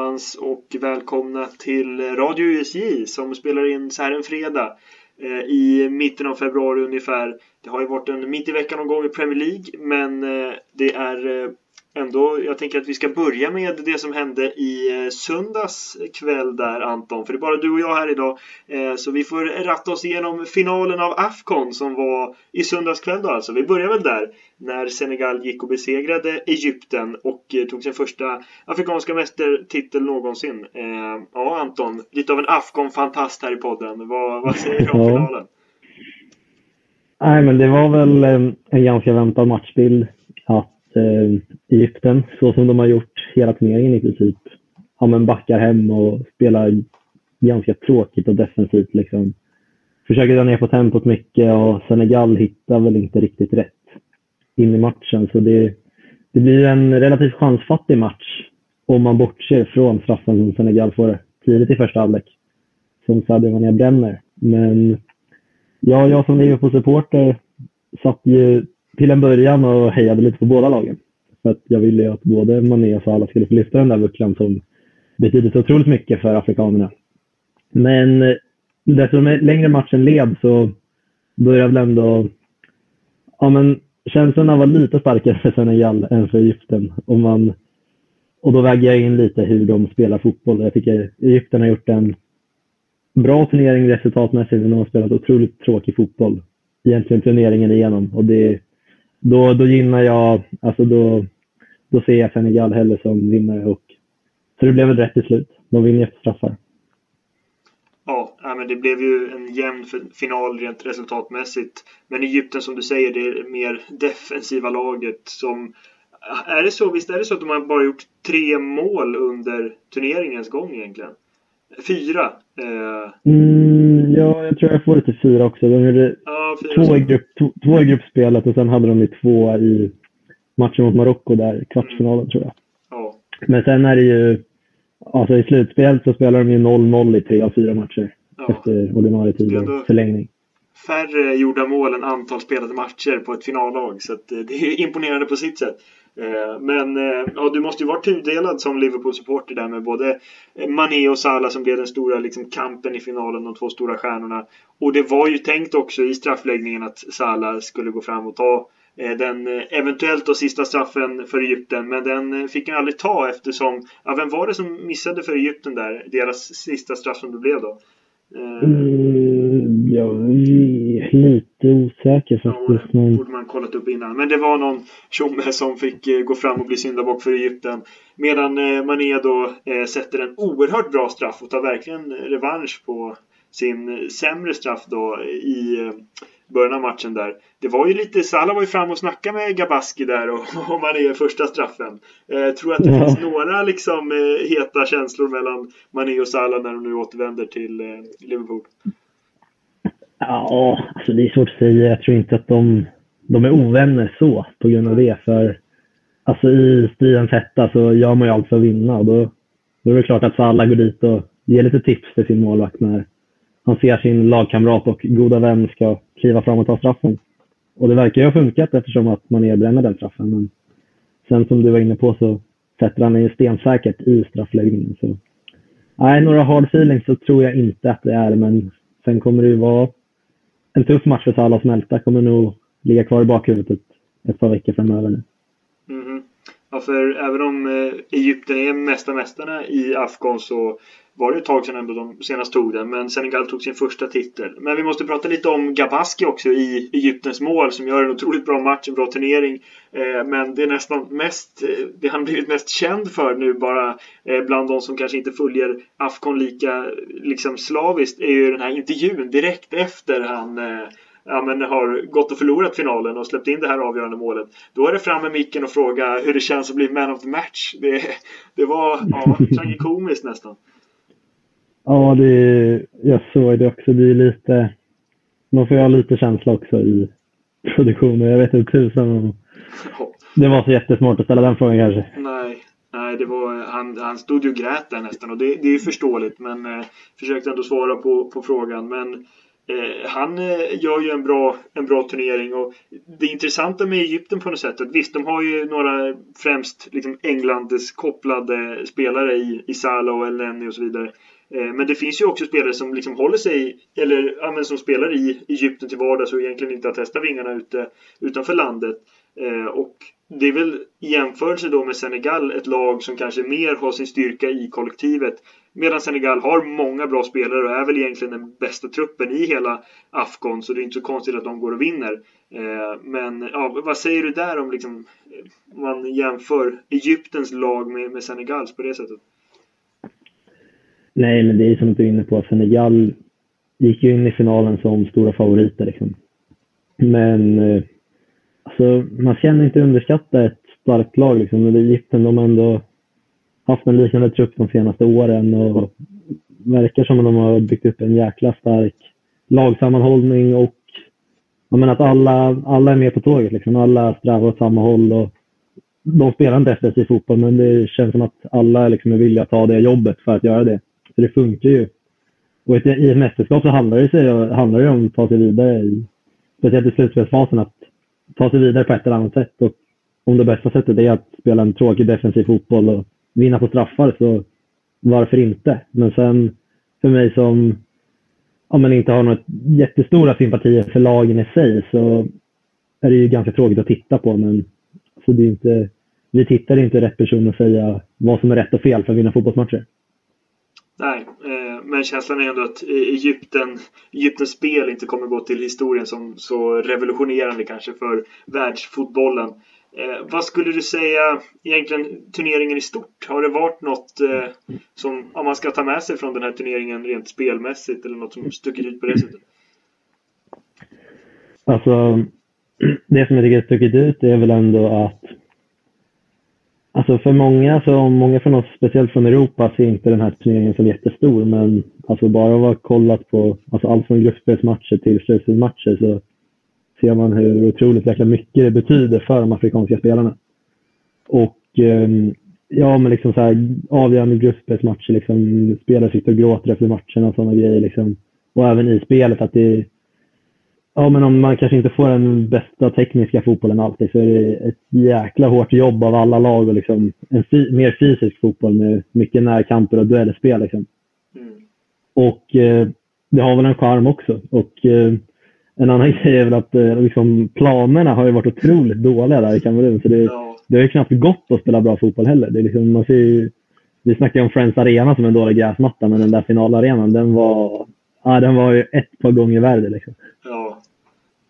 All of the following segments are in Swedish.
allesammans och välkomna till Radio USJ som spelar in så här en fredag eh, i mitten av februari ungefär. Det har ju varit en mitt i veckan någon gång i Premier League men eh, det är eh, ändå, jag tänker att vi ska börja med det som hände i eh, söndags kväll där Anton, för det är bara du och jag här idag. Eh, så vi får ratta oss igenom finalen av Afcon som var i söndags kväll då alltså. Vi börjar väl där när Senegal gick och besegrade Egypten och eh, tog sin första afrikanska mästertitel någonsin. Ja Anton, lite av en Afcon-fantast här i podden. Vad, vad säger du om finalen? Nej, men det var väl en ganska väntad matchbild. Eh, Egypten, så som de har gjort hela turneringen i princip. Ja, men backar hem och spelar ganska tråkigt och defensivt. Liksom. Försöker dra ner på tempot mycket och Senegal hittar väl inte riktigt rätt in i matchen. Så det, det blir en relativt chansfattig match om man bortser från straffen som Senegal får tidigt i första halvlek. Som Sadio Mané bränner. Men ja, jag som Liverpool-supporter satt ju till en början och hejade lite på båda lagen. För att jag ville ju att både Mané och Salah skulle få lyfta den där bucklan som betyder så otroligt mycket för afrikanerna. Men eh, desto längre matchen led så började väl ändå ja, men känslorna var lite starkare för Senegal än för Egypten. Och, man, och då väger jag in lite hur de spelar fotboll. Jag tycker Egypten har gjort en bra turnering resultatmässigt, men de har spelat otroligt tråkig fotboll egentligen turneringen igenom. Och det, då, då gynnar jag, alltså då, då ser jag Senegal hellre som vinnare. Och, så det blev väl rätt till slut. De vinner efter straffar. Ja, men det blev ju en jämn final rent resultatmässigt. Men Egypten som du säger, det är mer defensiva laget som... Är det så? Visst är det så att de har bara gjort tre mål under turneringens gång egentligen? Fyra? Eh... Mm, ja, jag tror jag får det till fyra också. De gjorde ja, två, i grupp, två i gruppspelet och sen hade de ju två i matchen mot Marocko där, kvartsfinalen mm. tror jag. Ja. Men sen är det ju, alltså i slutspelet så spelar de ju 0-0 i tre av fyra matcher ja. efter ordinarie tid och förlängning. Färre gjorda mål än antal spelade matcher på ett finallag så det är imponerande på sitt sätt. Eh, men eh, ja, du måste ju vara tudelad som Liverpool-supporter där med både eh, Mané och Salah som blev den stora liksom, kampen i finalen, de två stora stjärnorna. Och det var ju tänkt också i straffläggningen att Salah skulle gå fram och ta den eventuellt då sista straffen för Egypten, men den fick han aldrig ta eftersom, ja, vem var det som missade för Egypten där? Deras sista straff som det blev då? Mm, ja, vi lite osäker faktiskt. Ja, det borde man kollat upp innan. Men det var någon tjomme som fick eh, gå fram och bli syndabock för Egypten. Medan eh, Mané då eh, sätter en oerhört bra straff och tar verkligen revansch på sin sämre straff då i början av matchen där. Det var ju lite, Salah var ju fram och snackade med Gabaski där och, och Mané första straffen. Eh, tror att det ja. finns några liksom heta känslor mellan Mané och Salah när de nu återvänder till Liverpool? Ja, alltså det är svårt att säga. Jag tror inte att de, de är ovänner så på grund av det. För alltså i stridens hetta så gör man ju allt för att vinna. Och då, då är det klart att alla går dit och ger lite tips till sin målvakt när han ser sin lagkamrat och goda vän ska kliva fram och ta straffen. Och det verkar ju ha funkat eftersom att man erbränner den straffen. Men sen som du var inne på så sätter han den ju stensäkert i straffläggningen. Så. Nej, några hard feelings så tror jag inte att det är, men sen kommer det ju vara en tuff match för Salah att smälta. Kommer nog ligga kvar i bakhuvudet ett, ett par veckor framöver nu. Mm -hmm. Ja, för även om eh, Egypten är mesta mästarna i Afghan så var det ett tag sedan ändå de senast tog den, men Senegal tog sin första titel. Men vi måste prata lite om Gabaski också i Egyptens mål som gör en otroligt bra match, en bra turnering. Eh, men det är nästan mest, eh, det han blivit mest känd för nu bara bland de som kanske inte följer Afghan lika liksom slaviskt är ju den här intervjun direkt efter han ja, men har gått och förlorat finalen och släppt in det här avgörande målet. Då är det fram med micken och fråga hur det känns att bli man of the match. Det, det var ja, tragikomiskt nästan. Ja, det, jag såg det också. Det är lite, man får ju ha lite känsla också i produktionen. Jag vet inte tusan om det var så jättesmart att ställa den frågan kanske. Nej, nej det var, han, han stod ju och grät där nästan och det, det är ju förståeligt men eh, försökte ändå svara på, på frågan. Men Eh, han eh, gör ju en bra, en bra turnering och det intressanta med Egypten på något sätt att visst, de har ju några främst liksom Englandes kopplade spelare i, i Salah och El och så vidare. Eh, men det finns ju också spelare som liksom håller sig, eller ja, som spelar i Egypten till vardags och egentligen inte har testat vingarna ute, utanför landet. Eh, och det är väl i jämförelse då med Senegal ett lag som kanske mer har sin styrka i kollektivet. Medan Senegal har många bra spelare och är väl egentligen den bästa truppen i hela Afghan så det är inte så konstigt att de går och vinner. Eh, men ja, vad säger du där om liksom, eh, man jämför Egyptens lag med, med Senegals på det sättet? Nej, men det är som du är inne på. Senegal gick ju in i finalen som stora favoriter. Liksom. Men eh, alltså, man känner inte underskatta ett starkt lag. Liksom. Egypten de ändå haft en liknande trupp de senaste åren och verkar som att de har byggt upp en jäkla stark lagsammanhållning och jag menar att alla, alla är med på tåget. Liksom. Alla strävar åt samma håll. Och de spelar inte defensiv fotboll, men det känns som att alla liksom är villiga att ta det jobbet för att göra det. Så det funkar ju. Och i ett mästerskap så handlar det, sig, handlar det om att ta sig vidare, i, speciellt i slutspelsfasen, att ta sig vidare på ett eller annat sätt. Och om det bästa sättet är att spela en tråkig defensiv fotboll och vinna på straffar, så varför inte? Men sen för mig som ja, men inte har några jättestora sympatier för lagen i sig så är det ju ganska tråkigt att titta på. Men alltså, det är inte, vi tittar inte rätt person att säga vad som är rätt och fel för att vinna fotbollsmatcher. Nej, eh, men känslan är ändå att e- Egypten, Egyptens spel inte kommer gå till historien som så revolutionerande kanske för världsfotbollen. Eh, vad skulle du säga egentligen turneringen i stort? Har det varit något eh, som om man ska ta med sig från den här turneringen rent spelmässigt eller något som stuckit ut på det sättet? Alltså, det som jag tycker stuckit ut är väl ändå att Alltså för många, så många från oss, speciellt från Europa, ser inte den här turneringen som jättestor. Men alltså bara att ha kollat på alltså allt från gruppspelsmatcher till slutspelsmatcher så ser man hur otroligt jäkla mycket det betyder för de afrikanska spelarna. Och ehm, ja, men liksom så här, avgörande gruppspelsmatcher, liksom, spelare sitter och gråter efter matcherna och sådana grejer. Liksom. Och även i spelet att det Ja, men om man kanske inte får den bästa tekniska fotbollen alltid så är det ett jäkla hårt jobb av alla lag och liksom en mer fysisk fotboll med mycket närkamper och duellspel. Liksom. Mm. Och eh, det har väl en charm också. Och eh, en annan grej är väl att eh, liksom, planerna har ju varit otroligt dåliga där i Kamerun. Så det, ja. det har ju knappt gått att spela bra fotboll heller. Det är liksom, man ser ju, vi snackar om Friends Arena som en dålig gräsmatta, men den där finalarenan, den var, ja, den var ju ett par gånger värre. Liksom. Ja,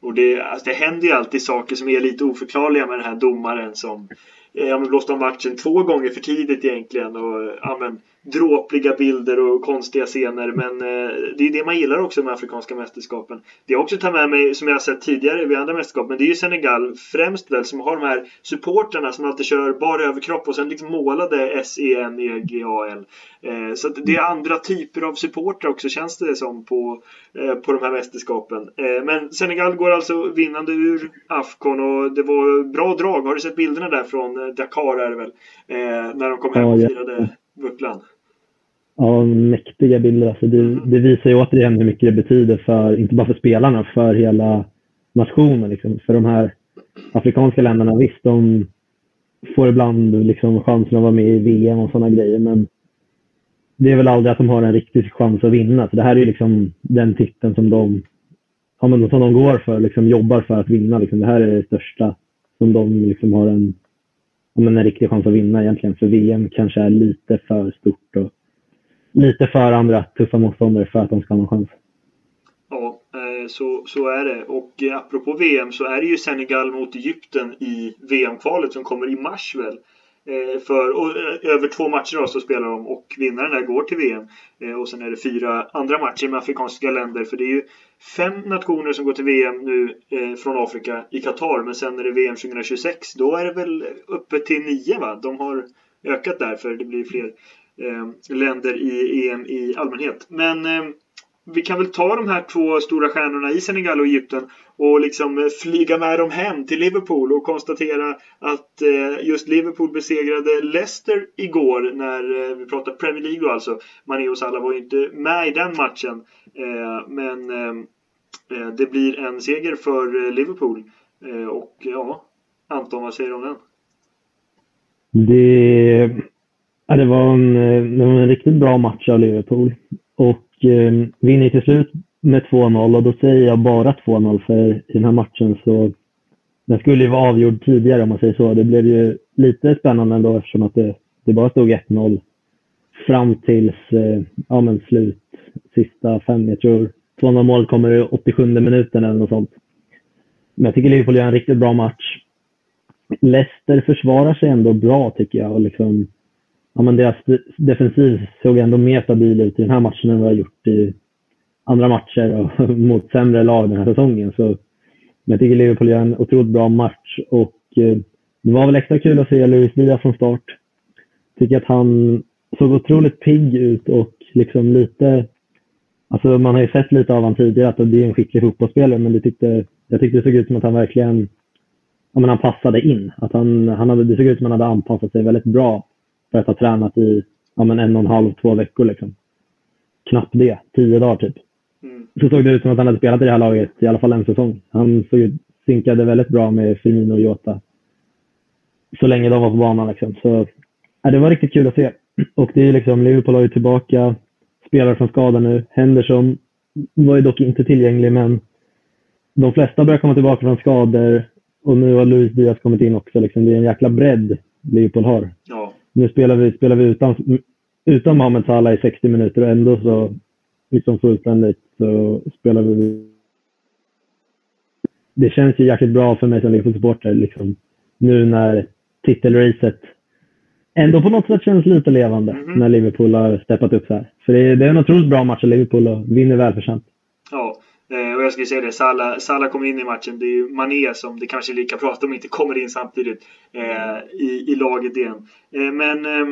och det, alltså det händer ju alltid saker som är lite oförklarliga med den här domaren som ja, men blåste av matchen två gånger för tidigt egentligen. Och, ja, men, dråpliga bilder och konstiga scener. Men eh, det är det man gillar också med Afrikanska mästerskapen. Det jag också tar med mig, som jag har sett tidigare vid andra mästerskap, men det är ju Senegal främst väl som har de här supporterna som alltid kör bara överkropp och sen liksom målade S-E-N-E-G-A-L. Eh, så det är andra typer av supportrar också känns det som på, eh, på de här mästerskapen. Men Senegal går alltså vinnande ur Afcon och det var bra drag. Har du sett bilderna där från Dakar är det väl? När de kom hem och firade bucklan. Ja, mäktiga bilder. Alltså det, det visar ju återigen hur mycket det betyder, för, inte bara för spelarna, för hela nationen. Liksom. För de här afrikanska länderna, visst, de får ibland liksom chansen att vara med i VM och sådana grejer, men det är väl aldrig att de har en riktig chans att vinna. Så det här är ju liksom den titeln som de, ja, men som de går för, liksom jobbar för att vinna. Liksom. Det här är det största som de liksom har en, ja, men en riktig chans att vinna egentligen. För VM kanske är lite för stort och lite för andra tuffa motståndare för att de ska ha någon chans. Ja, eh, så, så är det. Och eh, apropå VM så är det ju Senegal mot Egypten i VM-kvalet som kommer i mars väl. Eh, för, och, över två matcher då så spelar de och vinnaren där går till VM. Och sen är det fyra andra matcher med afrikanska länder. För det är ju fem nationer som går till VM nu från Afrika i Qatar. Men sen är det VM 2026. Då är det väl uppe till nio va? De har ökat där för det blir fler Eh, länder i EM i allmänhet. Men eh, vi kan väl ta de här två stora stjärnorna i Senegal och Egypten och liksom eh, flyga med dem hem till Liverpool och konstatera att just Liverpool besegrade Leicester igår när vi pratar Premier League då alltså. Mané och Salah var ju inte med i den matchen. Men det blir en seger för Liverpool. och ja, Anton, vad säger du om den? Det, ja, det, var en, eh, det var en riktigt bra match av Liverpool. Och eh, vinner till slut med 2-0 och då säger jag bara 2-0 för i den här matchen så den skulle ju vara avgjord tidigare om man säger så. Det blev ju lite spännande ändå eftersom att det, det bara stod 1-0 fram tills eh, ja, men slut, sista fem. Jag tror 2-0 målet kommer i 87 minuten eller något sånt. Men jag tycker Liverpool gör en riktigt bra match. Leicester försvarar sig ändå bra tycker jag. Och liksom, ja, men deras defensiv såg ändå mer stabil ut i den här matchen än vad jag gjort i andra matcher och mot sämre lag den här säsongen. Så, men jag tycker Liverpool gör en otroligt bra match och eh, det var väl extra kul att se Luis Diaz från start. Tycker att han såg otroligt pigg ut och liksom lite... Alltså man har ju sett lite av honom tidigare att det är en skicklig fotbollsspelare men det tyckte, jag tyckte det såg ut som att han verkligen ja, men han passade in. Att han, han hade, det såg ut som att han hade anpassat sig väldigt bra för att ha tränat i ja, men en och en halv, två veckor. Liksom. Knappt det, tio dagar typ. Mm. Så såg det ut som att han hade spelat i det här laget i alla fall en säsong. Han såg, synkade väldigt bra med Firmino och Jota. Så länge de var på banan. Liksom. Så, ja, det var riktigt kul att se. Och det är liksom, Liverpool har ju tillbaka spelare från skada nu. Henderson var ju dock inte tillgänglig, men de flesta börjar komma tillbaka från skador. Och nu har Luis Diaz kommit in också. Liksom. Det är en jäkla bredd Liverpool har. Ja. Nu spelar vi, spelar vi utan, utan Mohamed Salah i 60 minuter och ändå så liksom fullständigt så spelar vi. Det känns ju jäkligt bra för mig som Liverpool-supporter liksom, nu när titelracet ändå på något sätt känns lite levande mm -hmm. när Liverpool har steppat upp så här. För det är, det är en otroligt bra match av Liverpool och vinner välförtjänt. Ja, Eh, och jag skulle säga det, Salah, Salah kommer in i matchen. Det är ju Mané som det kanske är lika bra att de inte kommer in samtidigt eh, i, i laget igen. Eh, men eh,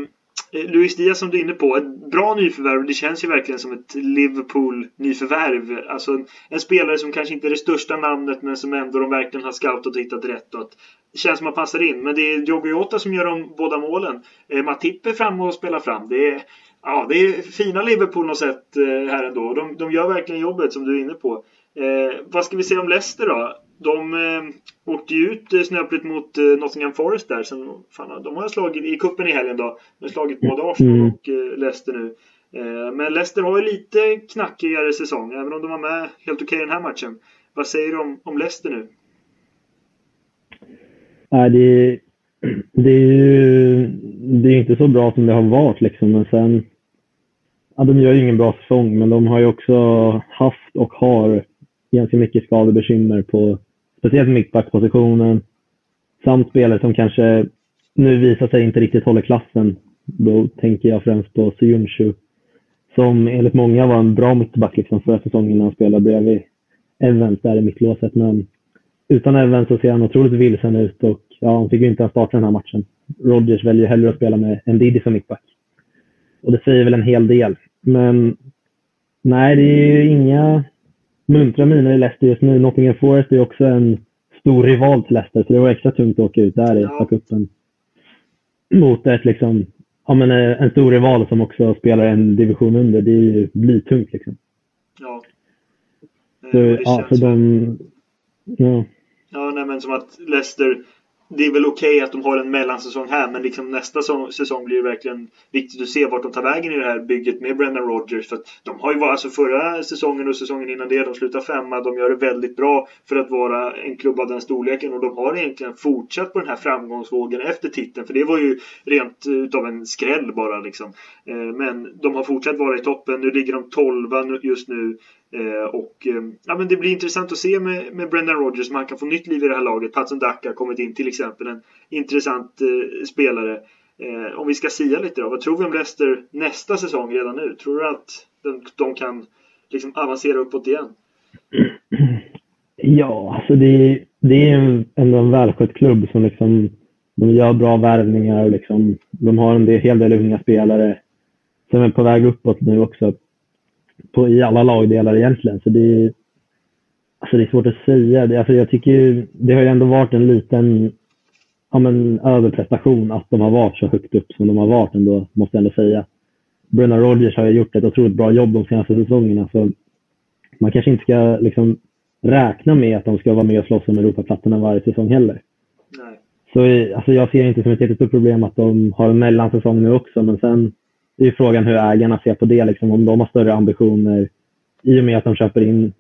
eh, Luis Diaz som du är inne på, ett bra nyförvärv. Det känns ju verkligen som ett Liverpool-nyförvärv. Alltså en, en, spelare som kanske inte är det största namnet men som ändå de verkligen har scoutat och hittat rätt. åt. det känns som att man passar in. Men det är Diogo Jota som gör de båda målen. Eh, Matip är framme och spelar fram. Det är, ja, det är fina Liverpool något sätt eh, här ändå. De, de gör verkligen jobbet som du är inne på. Eh, vad ska vi säga om Leicester då? De eh, åkte ju ut eh, snöpligt mot eh, Nottingham Forest där. Sen, fan, de har slagit i kuppen i helgen då. De har slagit både Arsenal mm. och eh, Leicester nu. Eh, men Leicester har ju lite knackigare säsong, även om de var med helt okej okay den här matchen. Vad säger du om, om Leicester nu? Nej, det, det är ju det är inte så bra som det har varit liksom. Men sen, ja, de gör ju ingen bra säsong, men de har ju också haft och har ganska mycket skadebekymmer på speciellt mittbackpositionen. Samt spelare som kanske nu visar sig inte riktigt håller klassen. Då tänker jag främst på Syunshu som enligt många var en bra mittback liksom förra säsongen när han spelade bredvid Evans där i mittlåset. Men utan Evans så ser han otroligt vilsen ut och ja, han fick ju inte ens starta den här matchen. Rodgers väljer hellre att spela med en Didi som mittback. Och det säger väl en hel del. Men nej, det är ju inga muntra miner i Leicester just nu. Nottingham Forest är också en stor rival till Leicester, så det var extra tungt att åka ut där i ja. cupen. Mot ett liksom, ja, men eh, en stor rival som också spelar en division under. Det är ju blytungt liksom. Ja. Så, ja, så de... Ja. Ja, nej, men som att Leicester det är väl okej okay att de har en mellansäsong här men liksom nästa säsong blir det verkligen viktigt att se vart de tar vägen i det här bygget med Brendan Rodgers. För att de har ju varit, alltså förra säsongen och säsongen innan det, de slutar femma. De gör det väldigt bra för att vara en klubb av den storleken och de har egentligen fortsatt på den här framgångsvågen efter titeln. För det var ju rent eh, utav en skräll bara liksom. Eh, men de har fortsatt vara i toppen. Nu ligger de tolva just nu. Eh, och eh, ja, men det blir intressant att se med, med Brendan Rodgers om han kan få nytt liv i det här laget. Patson Daka har kommit in till exempel, en intressant eh, spelare. Eh, om vi ska sia lite då, vad tror vi om Leicester nästa säsong redan nu? Tror du att de, de kan liksom avancera uppåt igen? Ja, alltså det, det är ändå en välskött klubb som liksom de gör bra värvningar och liksom, de har en del, hel del unga spelare som är på väg uppåt nu också på, i alla lagdelar egentligen. Så det, är, alltså det är svårt att säga. Det, alltså jag tycker det har ju ändå varit en liten ja, men, överprestation att de har varit så högt upp som de har varit ändå, måste jag ändå säga. Brennan Rodgers har ju gjort ett otroligt bra jobb de senaste säsongerna. Så man kanske inte ska liksom räkna med att de ska vara med och slåss om Europaplatserna varje säsong heller. Nej. Så alltså, jag ser inte som ett jättestort problem att de har en mellansäsong nu också, men sen är ju frågan hur ägarna ser på det, liksom, om de har större ambitioner i och med att de köper in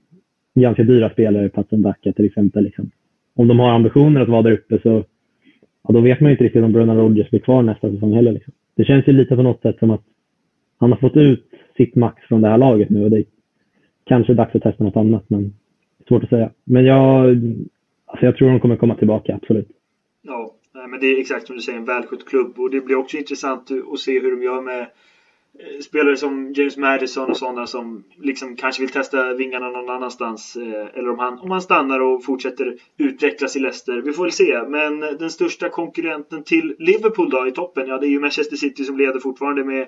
ganska dyra spelare, Patson Dacca till exempel. Liksom. Om de har ambitioner att vara där uppe så ja, då vet man ju inte riktigt om Brennan Rodgers blir kvar nästa säsong heller. Liksom. Det känns ju lite på något sätt som att han har fått ut sitt max från det här laget nu och det är kanske dags att testa något annat, men svårt att säga. Men jag, alltså jag tror de kommer komma tillbaka, absolut. Ja, men det är exakt som du säger, en välskött klubb och det blir också intressant att se hur de gör med Eh, spelare som James Madison och sådana som liksom kanske vill testa vingarna någon annanstans. Eh, eller om han, om han stannar och fortsätter utvecklas i Leicester. Vi får väl se. Men eh, den största konkurrenten till Liverpool då i toppen, ja det är ju Manchester City som leder fortfarande med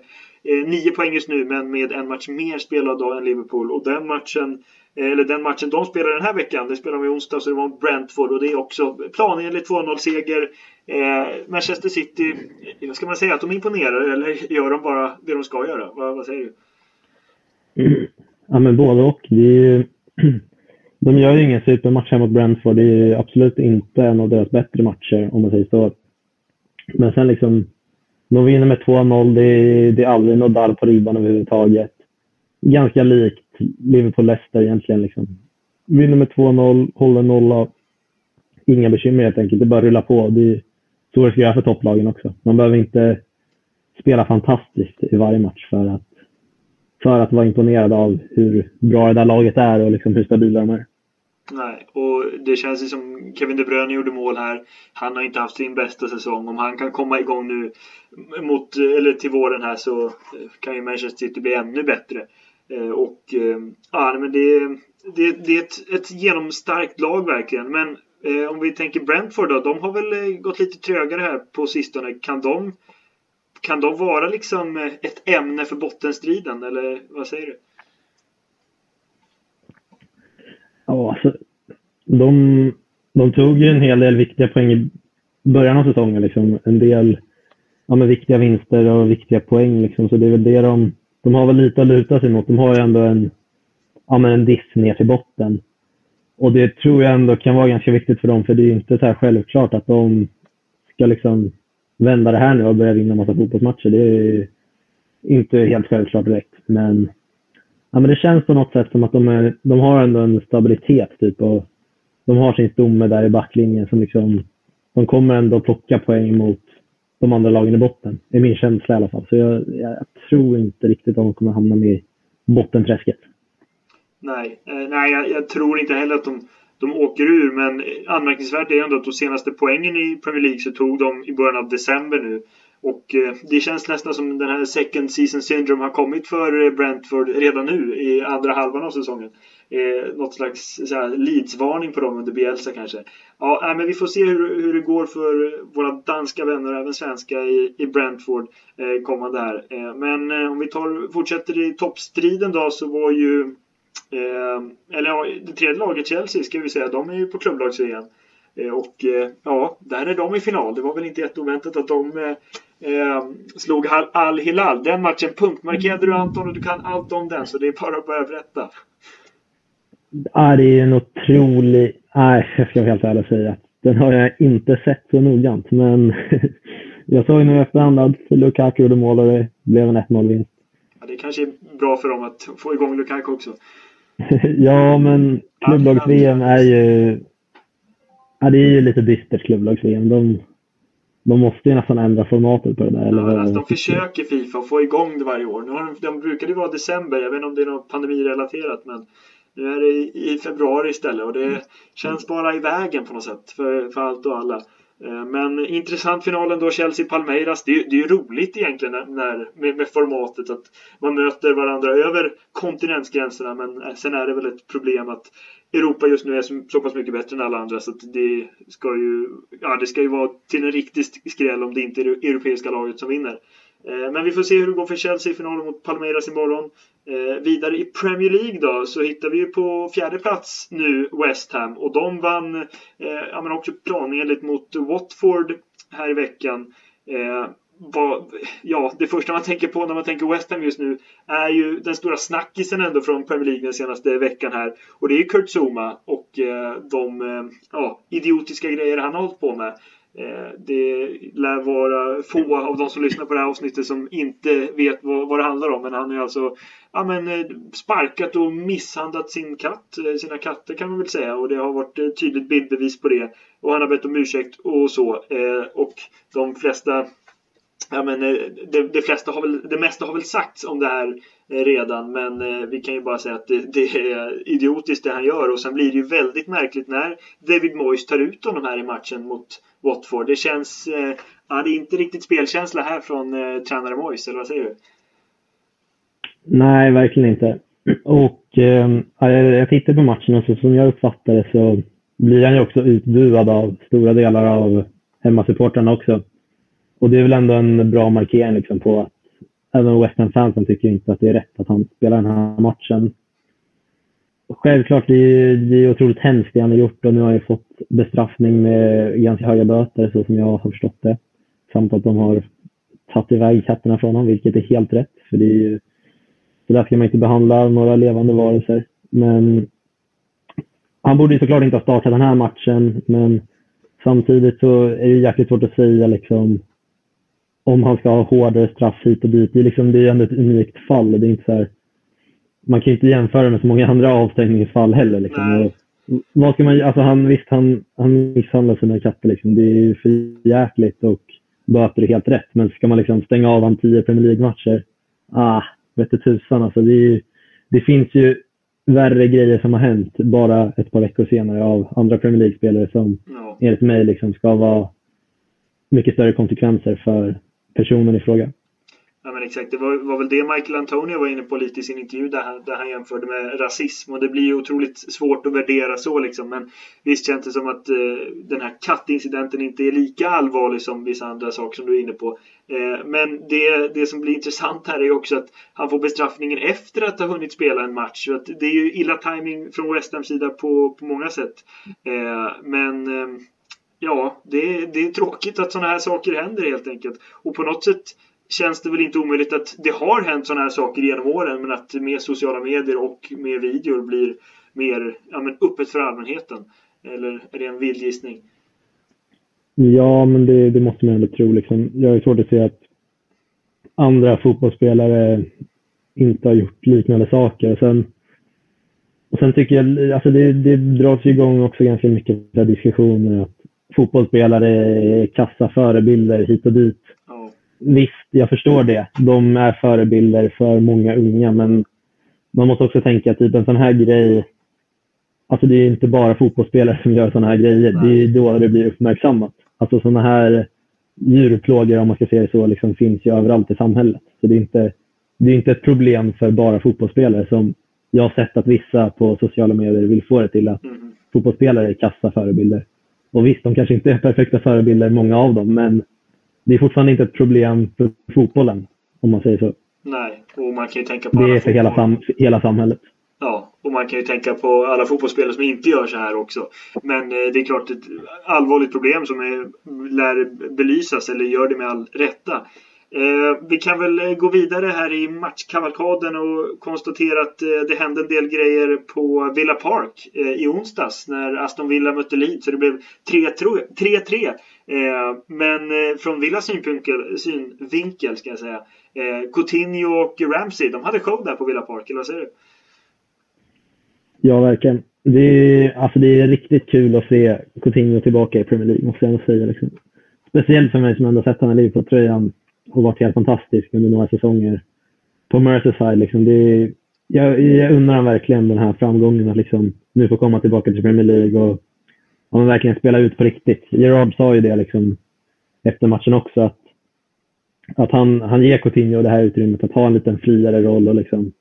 eh, nio poäng just nu men med en match mer spelad då än Liverpool. Och den matchen eller den matchen de spelar den här veckan, det spelar de i onsdag så det var Brentford och det är också planenligt 2-0 seger. Eh, Manchester City, vad ska man säga, att de imponerar eller gör de bara det de ska göra? Vad, vad säger du? Ja men både och. Det är de gör ju ingen supermatch här mot Brentford. Det är absolut inte en av deras bättre matcher om man säger så. Men sen liksom, de vinner med 2-0. Det är, det är aldrig något darr på ribban överhuvudtaget. Ganska likt Liverpool-Leicester egentligen. Liksom. Vinner med 2-0, håller nolla. Inga bekymmer helt enkelt. Det bara rullar på. Det är så det ska göra för topplagen också. Man behöver inte spela fantastiskt i varje match för att, för att vara imponerad av hur bra det där laget är och liksom hur stabila de är. Nej, och det känns ju som Kevin De Bruyne gjorde mål här. Han har inte haft sin bästa säsong. Om han kan komma igång nu mot, eller till våren här så kan ju Manchester City bli ännu bättre. Eh, och eh, ja, men det, det, det är ett, ett genomstarkt lag verkligen. Men Eh, om vi tänker Brentford då, de har väl eh, gått lite trögare här på sistone. Kan de, kan de vara liksom eh, ett ämne för bottenstriden eller vad säger du? Ja, alltså, de, de tog ju en hel del viktiga poäng i början av säsongen. Liksom. En del ja, med viktiga vinster och viktiga poäng. Liksom. Så det är väl det de de har väl lite att luta sig mot. De har ju ändå en, ja, men en diss ner till botten. Och det tror jag ändå kan vara ganska viktigt för dem, för det är inte så här självklart att de ska liksom vända det här nu och börja vinna massa fotbollsmatcher. Det är inte helt självklart direkt. Men, ja, men det känns på något sätt som att de, är, de har ändå en stabilitet. Typ, och de har sin stomme där i backlinjen som liksom, de kommer ändå plocka poäng mot de andra lagen i botten. Det är min känsla i alla fall. Så jag, jag tror inte riktigt att de kommer hamna med i bottenträsket. Nej, eh, nej jag, jag, tror inte heller att de, de åker ur. Men anmärkningsvärt är ändå att de senaste poängen i Premier League så tog de i början av december nu. Och eh, det känns nästan som den här second season syndrome har kommit för eh, Brentford redan nu i andra halvan av säsongen. Eh, något slags eh, Leeds-varning på dem under Bielsa kanske. Ja, men vi får se hur, hur det går för våra danska vänner, även svenska, i, i Brentford eh, kommande här. Eh, men eh, om vi tar, fortsätter i toppstriden då så var ju eh, eller ja, det tredje laget Chelsea ska vi säga, de är ju på klubblags-VM. Eh, och ja, där är de i final. Det var väl inte jätteoväntat att de eh, slog Al-Hilal. Den matchen punktmarkerade du Anton och du kan allt om den så det är bara att börja berätta. Ja, det är en otrolig... Nej, jag ska helt ärligt säga. Den har jag inte sett så noggrant, men jag såg nu efterhand att Lukaku gjorde mål och det blev en 1-0-vinst. Ja, det kanske är bra för dem att få igång Lukaku också. ja, men klubblags-VM är ju... Ja, det är ju lite dystert klubblags-VM. De, de måste ju nästan ändra formatet på det där. Eller ja, alltså, de försöker Fifa att få igång det varje år. Nu har de, de brukade ju vara december. Jag vet inte om det är något pandemirelaterat men nu är det i, i februari istället och det mm. känns bara i vägen på något sätt för, för allt och alla. Eh, men intressant final ändå, Chelsea-Palmeiras. Det, det är ju roligt egentligen när, med, med, formatet att man möter varandra över kontinentsgränserna. Men eh, sen är det väl ett problem att Europa just nu är så, så pass mycket bättre än alla andra så att det ska ju, ja, det ska ju vara till en riktig skräll om det inte är det europeiska laget som vinner. Eh, men vi får se hur det går för Chelsea i finalen mot Palmeiras imorgon. Eh, vidare i Premier League då så hittar vi ju på fjärde plats nu West Ham och de vann eh, ja, men också planenligt mot Watford här i veckan. Eh, vad, ja, det första man tänker på när man tänker West Ham just nu är ju den stora snackisen ändå från Premier League den senaste veckan här. Och det är Kurt Zuma och eh, de eh, ja, idiotiska grejer han har hållit på med. Eh, det lär vara få av de som lyssnar på det här avsnittet som inte vet vad, vad det handlar om. Men han har alltså ja, men, eh, sparkat och misshandlat sin katt, eh, sina katter kan man väl säga. Och det har varit tydligt bildbevis på det. Och han har bett om ursäkt och så. Och de flesta Ja, men eh, det, det, flesta har väl, det mesta har väl sagts om det här eh, redan men eh, vi kan ju bara säga att det, det, är idiotiskt det han gör och sen blir det ju väldigt märkligt när David Moyes tar ut honom här i matchen mot Watford. Det känns... Ja, det är inte riktigt spelkänsla här från eh, tränare Moyes, eller vad säger du? Nej, verkligen inte. Och eh, jag tittar på matchen och så som jag uppfattar det så blir han ju också utbuad av stora delar av hemmasupportrarna också. Och det är väl ändå en bra markering liksom på att även West Ham-fansen tycker inte att det är rätt att han spelar den här matchen. Självklart, det är, det är otroligt hemskt det han har gjort och nu har jag fått bestraffning med ganska höga böter så som jag har förstått det. Samt att de har tagit iväg katterna från honom, vilket är helt rätt. För det är ju, så där ska man inte behandla några levande varelser. Men han borde ju såklart inte ha startat den här matchen, men samtidigt så är det jäkligt svårt att säga liksom om han ska ha hårdare straff hit och dit. Det är, liksom, det är ändå ett unikt fall. Det är inte så här, man kan ju inte jämföra med så många andra avstängningsfall heller. Liksom. vad ska man, alltså han, visst, han, han misshandlar sina katter. Liksom. Det är ju för jäkligt och böter är helt rätt. Men ska man liksom stänga av han tio Premier League-matcher? Ah, vete tusan alltså. Det, är, det finns ju värre grejer som har hänt bara ett par veckor senare av andra Premier League-spelare som ja. enligt mig liksom ska vara mycket större konsekvenser för personen i fråga. Ja men exakt, det var, var, väl det Michael Antonio var inne på lite i sin intervju där han, där han jämförde med rasism och det blir ju otroligt svårt att värdera så liksom men visst känns det som att eh, den här kattincidenten inte är lika allvarlig som vissa andra saker som du är inne på. Eh, men det, det som blir intressant här är också att han får bestraffningen efter att ha hunnit spela en match. Så att det är ju illa timing från West Hams sida på, på många sätt. Eh, men eh, ja, det, det är tråkigt att sådana här saker händer helt enkelt. Och på något sätt känns det väl inte omöjligt att det har hänt sådana här saker genom åren men att med sociala medier och med videor blir mer ja, men öppet för allmänheten. Eller är det en vild gissning? Ja, men det, det måste man ändå tro. Liksom. Jag har svårt att se att andra fotbollsspelare inte har gjort liknande saker. Sen, och sen tycker jag, alltså det, det dras igång också ganska mycket diskussioner att fotbollsspelare kassa förebilder hit och dit visst, jag förstår det. De är förebilder för många unga, men man måste också tänka typ en sån här grej. Alltså det är inte bara fotbollsspelare som gör såna här grejer. Nej. Det är då det blir uppmärksammat. Alltså såna här djurplågor, om man ska säga det så, liksom finns ju överallt i samhället. Så det är inte, det är inte ett problem för bara fotbollsspelare som jag har sett att vissa på sociala medier vill få det till att mm. fotbollsspelare är kassa förebilder. Och visst, de kanske inte är perfekta förebilder, många av dem, men det är fortfarande inte ett problem för fotbollen, om man säger så. Nej, och man kan ju tänka på Det är för hela, sam hela samhället. Ja, och man kan ju tänka på alla fotbollsspelare som inte gör så här också. Men eh, det är klart ett allvarligt problem som är, lär belysas, eller gör det med all rätta. Eh, vi kan väl eh, gå vidare här i matchkavalkaden och konstatera att eh, det hände en del grejer på Villa Park eh, i onsdags när Aston Villa mötte Leeds. Så det blev 3-3. Eh, men eh, från Villas synvinkel, synvinkel ska jag säga. Eh, Coutinho och Ramsey, de hade show där på Villa Park, eller vad säger du? Ja, verkligen. Det är, alltså det är riktigt kul att se Coutinho tillbaka i Premier League, måste jag säga. Liksom. Speciellt för mig som ändå sett honom i Liverpool-tröjan och varit helt fantastisk under några säsonger på Merseyside. Liksom. Det jag, jag undrar honom verkligen den här framgången att liksom, nu få komma tillbaka till Premier League och, och verkligen spela ut på riktigt. Gerard sa ju det liksom, efter matchen också att, att han, han ger Coutinho det här utrymmet att ha en liten friare roll och liksom,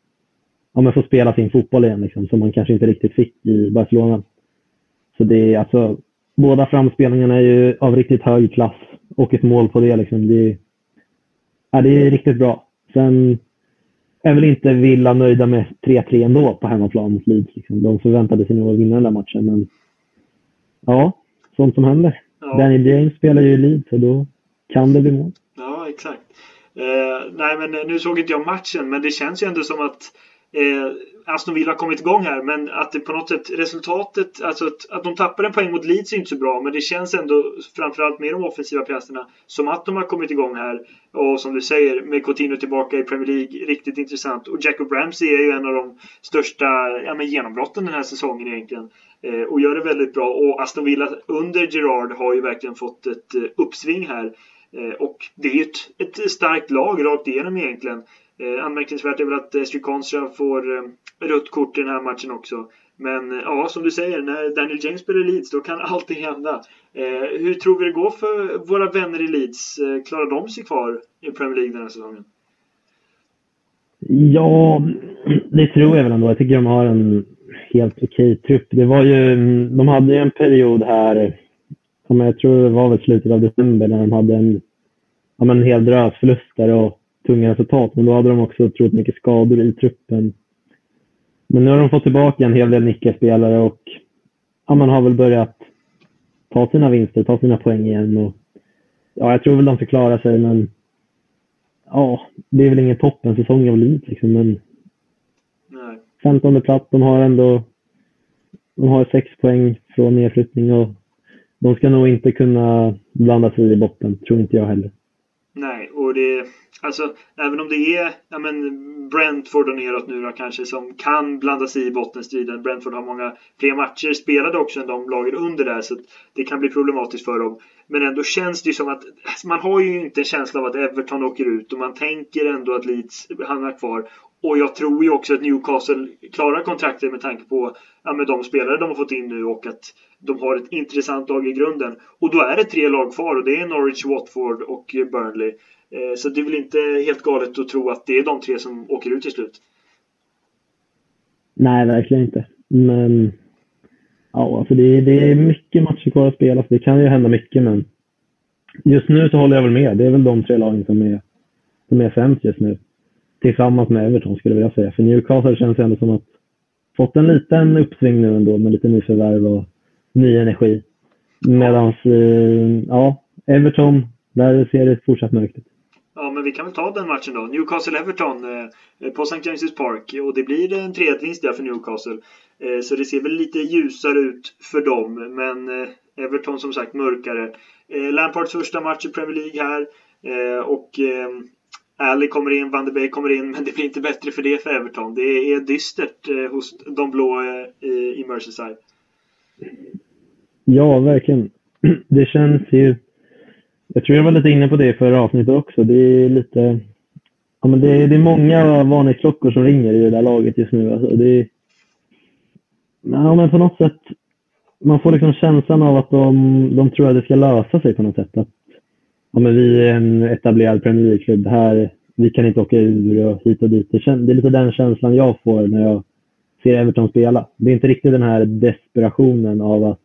ja, men få spela sin fotboll igen liksom, som han kanske inte riktigt fick i Barcelona. Så det är alltså, båda framspelningarna är ju av riktigt hög klass och ett mål på det. Liksom. Det, ja, det är riktigt bra. Sen är väl inte Villa nöjda med 3-3 ändå på hemmaplan mot Leeds. Liksom. De förväntade sig nog att vinna den där matchen, men ja, sånt som händer. Ja. Danny James spelar ju i Leeds och då kan det bli mål. Ja, exakt. Eh, nej, men nu såg inte jag matchen, men det känns ju ändå som att eh, Aston Villa har kommit igång här, men att det på något sätt resultatet, alltså att, att de tappar en poäng mot Leeds är inte så bra, men det känns ändå framförallt med de offensiva pjäserna som att de har kommit igång här. Och som du säger, med Coutinho tillbaka i Premier League, riktigt intressant. Och Jacob Ramsey är ju en av de största ja, men genombrotten den här säsongen egentligen. Eh, och gör det väldigt bra. Och Aston Villa under Gerard har ju verkligen fått ett eh, uppsving här. Eh, och det är ju ett, ett starkt lag rakt igenom egentligen. Eh, anmärkningsvärt är väl att eh, Estri Konstra får eh, rött kort i den här matchen också. Men eh, ja, som du säger, när Daniel James spelar i Leeds då kan allting hända. Eh, hur tror vi det går för våra vänner i Leeds? Eh, klarar de sig kvar i Premier League den här säsongen? Ja, det tror jag väl ändå. Jag tycker de har en helt okej trupp. Det var ju, de hade ju en period här, som jag tror det var väl slutet av december, när de hade en, ja, en hel drös förluster och tunga resultat. Men då hade de också otroligt mycket skador i truppen. Men nu har de fått tillbaka en hel del nickelspelare och ja, man har väl börjat ta sina vinster, ta sina poäng igen. Och, ja, jag tror väl de ska klara sig, men ja, det är väl ingen toppensäsong av Leeds liksom, men Nej. 15 plats, de har ändå de har sex poäng från nedflyttning och de ska nog inte kunna blanda sig i botten, tror inte jag heller. Nej, och det Alltså, även om det är ja, men Brentford och neråt nu då kanske som kan blanda sig i bottenstriden. Brentford har många fler matcher spelade också än de lagen under där så det kan bli problematiskt för dem. Men ändå känns det ju som att alltså, man har ju inte en känsla av att Everton åker ut och man tänker ändå att Leeds hamnar kvar. Och jag tror ju också att Newcastle klarar kontraktet med tanke på ja, med de spelare de har fått in nu och att de har ett intressant lag i grunden. Och då är det tre lag kvar och det är Norwich, Watford och Burnley. Eh, så det är väl inte helt galet att tro att det är de tre som åker ut till slut. Nej, verkligen inte. Men ja, alltså det, det är mycket matcher kvar att spela, så det kan ju hända mycket. Men just nu så håller jag väl med. Det är väl de tre lagen som är, som är sämst just nu. Tillsammans med Everton skulle jag vilja säga. För Newcastle känns ändå som att fått en liten uppsving nu ändå med lite nyförvärv och ny energi. Medan eh, ja, Everton, där ser det fortsatt mörkt ut. Ja, men vi kan väl ta den matchen då. Newcastle-Everton eh, på St. James' Park. Och det blir en 3-1-vinst där för Newcastle. Eh, så det ser väl lite ljusare ut för dem. Men eh, Everton som sagt mörkare. Eh, Lampards första match i Premier League här. Eh, och eh, Ali kommer in, Van de Beek kommer in, men det blir inte bättre för det för Everton. Det är dystert eh, hos de blå eh, i Merseyside. Ja, verkligen. Det känns ju jag tror jag var lite inne på det i förra avsnittet också. Det är lite... Ja, men det, är, det är många varningsklockor som ringer i det där laget just nu. Alltså det är, ja, men på något sätt, man får liksom känslan av att de, de tror att det ska lösa sig på något sätt. Att, ja, men vi är en etablerad Premier League-klubb. Här, vi kan inte åka ur och hit och dit. Det, är lite den känslan jag får när jag ser Everton spela. Det är inte riktigt den här desperationen av att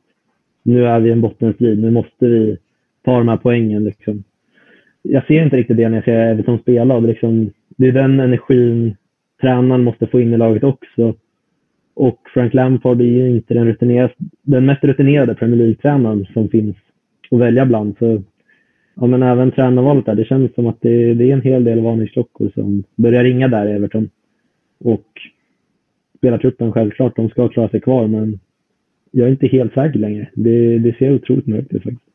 nu är vi en bottenstrid, nu måste vi ta de här poängen. Liksom. Jag ser inte riktigt det när jag ser Everton spela. Det, liksom, det är den energin tränaren måste få in i laget också. Och Frank Lampard är ju inte den, rutinerade, den mest rutinerade Premier League-tränaren som finns att välja bland. Så, ja, men även tränarvalet där, det känns som att det, det är en hel del varningsklockor som börjar ringa där i Everton. Och spelartruppen självklart, de ska klara sig kvar men jag är inte helt säker längre. Det, det ser otroligt mörkt ut faktiskt.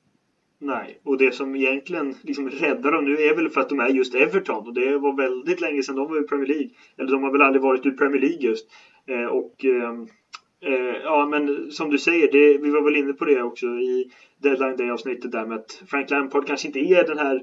Nej, och det som egentligen liksom räddar dem nu är väl för att de är just Everton och det var väldigt länge sedan de var i Premier League. Eller de har väl aldrig varit i Premier League just. Eh, och eh, eh, ja, men som du säger, det, vi var väl inne på det också i Deadline Day-avsnittet där med att Frank Lampard kanske inte är den här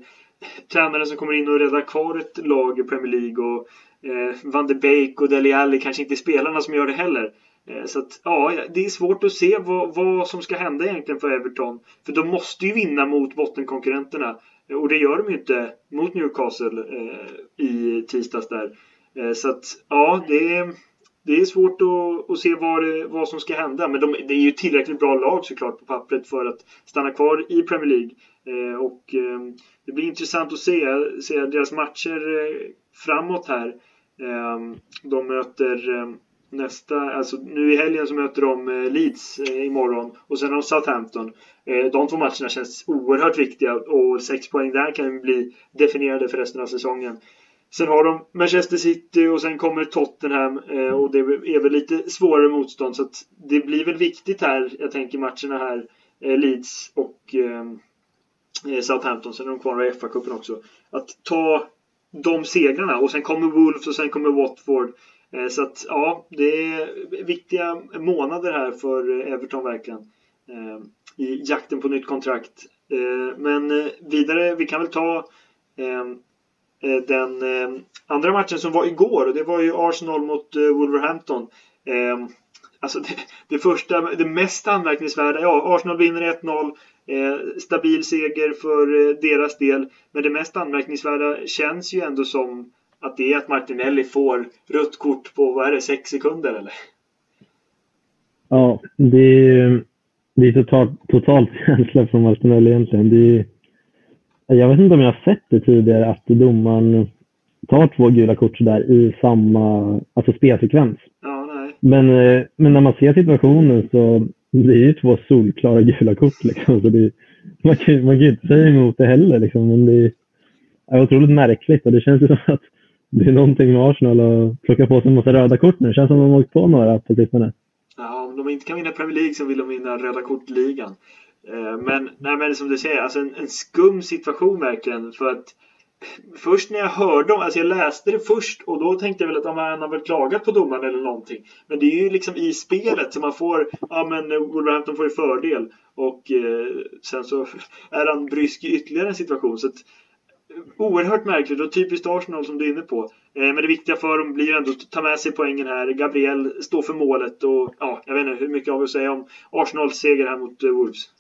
tränaren som kommer in och räddar kvar ett lag i Premier League och eh, Van de Beek och Dele Alli kanske inte är spelarna som gör det heller. Eh, så att, ja, det är svårt att se vad, vad som ska hända egentligen för Everton. För de måste ju vinna mot bottenkonkurrenterna. Eh, och det gör de ju inte mot Newcastle eh, i tisdags där. Eh, så att, ja, det är, det är svårt att, att se vad, vad som ska hända. Men de, det är ju tillräckligt bra lag såklart på pappret för att stanna kvar i Premier League. Eh, och eh, det blir intressant att se, se deras matcher eh, framåt här. Eh, de möter eh, nästa, alltså nu i helgen så möter de eh, Leeds eh, imorgon och sen har de Southampton. Eh, de två matcherna känns oerhört viktiga och sex poäng där kan bli definierade för resten av säsongen. Sen har de Manchester City och sen kommer Tottenham eh, och det är väl lite svårare motstånd så att det blir väl viktigt här, jag tänker matcherna här, eh, Leeds och eh, Southampton, sen är de kvar i FA-cupen också. Att ta de segrarna och sen kommer Wolves och sen kommer Watford. Eh, så att ja, det är viktiga månader här för Everton verkligen. Eh, I jakten på nytt kontrakt. Eh, men vidare, vi kan väl ta Eh, den eh, andra matchen som var igår och det var ju Arsenal mot eh, Wolverhampton. Ehm, alltså det, det första, det mest anmärkningsvärda, ja Arsenal vinner 1-0. Eh, stabil seger för eh, deras del. Men det mest anmärkningsvärda känns ju ändå som att det är att Martinelli får rött kort på, vad är det, sex sekunder eller? Ja, det är, det är totalt, totalt känsla från Martinelli egentligen. Det är, jag vet inte om jag har sett det tidigare att domaren tar två gula kort där i samma alltså spelsekvens. Ja. Men, eh, men när man ser situationen så det är ju två solklara gula kort. Liksom. Så det, man, kan, man kan ju inte säga emot det heller. Liksom. Men det är otroligt märkligt och det känns ju som att det är någonting med Arsenal att plocka på sig en massa röda kort nu. Det känns som att de har åkt på några på sistone. Ja, om de inte kan vinna Premier League så vill de vinna röda kort-ligan. Eh, men, nej, men som du säger, alltså en, en skum situation verkligen. För att Först när jag hörde om, alltså jag läste det först och då tänkte jag väl att han har väl klagat på domaren eller någonting. Men det är ju liksom i spelet som man får, ja men Wolverhampton får ju fördel och eh, sen så är han brysk i ytterligare en situation. Så att, oerhört märkligt och typiskt Arsenal som du är inne på. Eh, men det viktiga för dem blir ju ändå att ta med sig poängen här. Gabriel står för målet och ja, jag vet inte hur mycket har vill att säga om Arsenals seger här mot eh, Wolves?